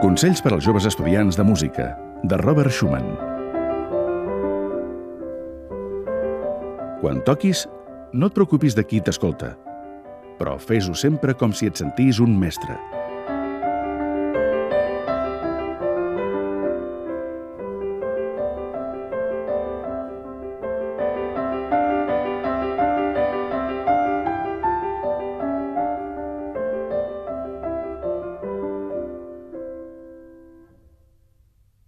Consells per als joves estudiants de música, de Robert Schumann. Quan toquis, no et preocupis de qui t'escolta, però fes-ho sempre com si et sentís un mestre.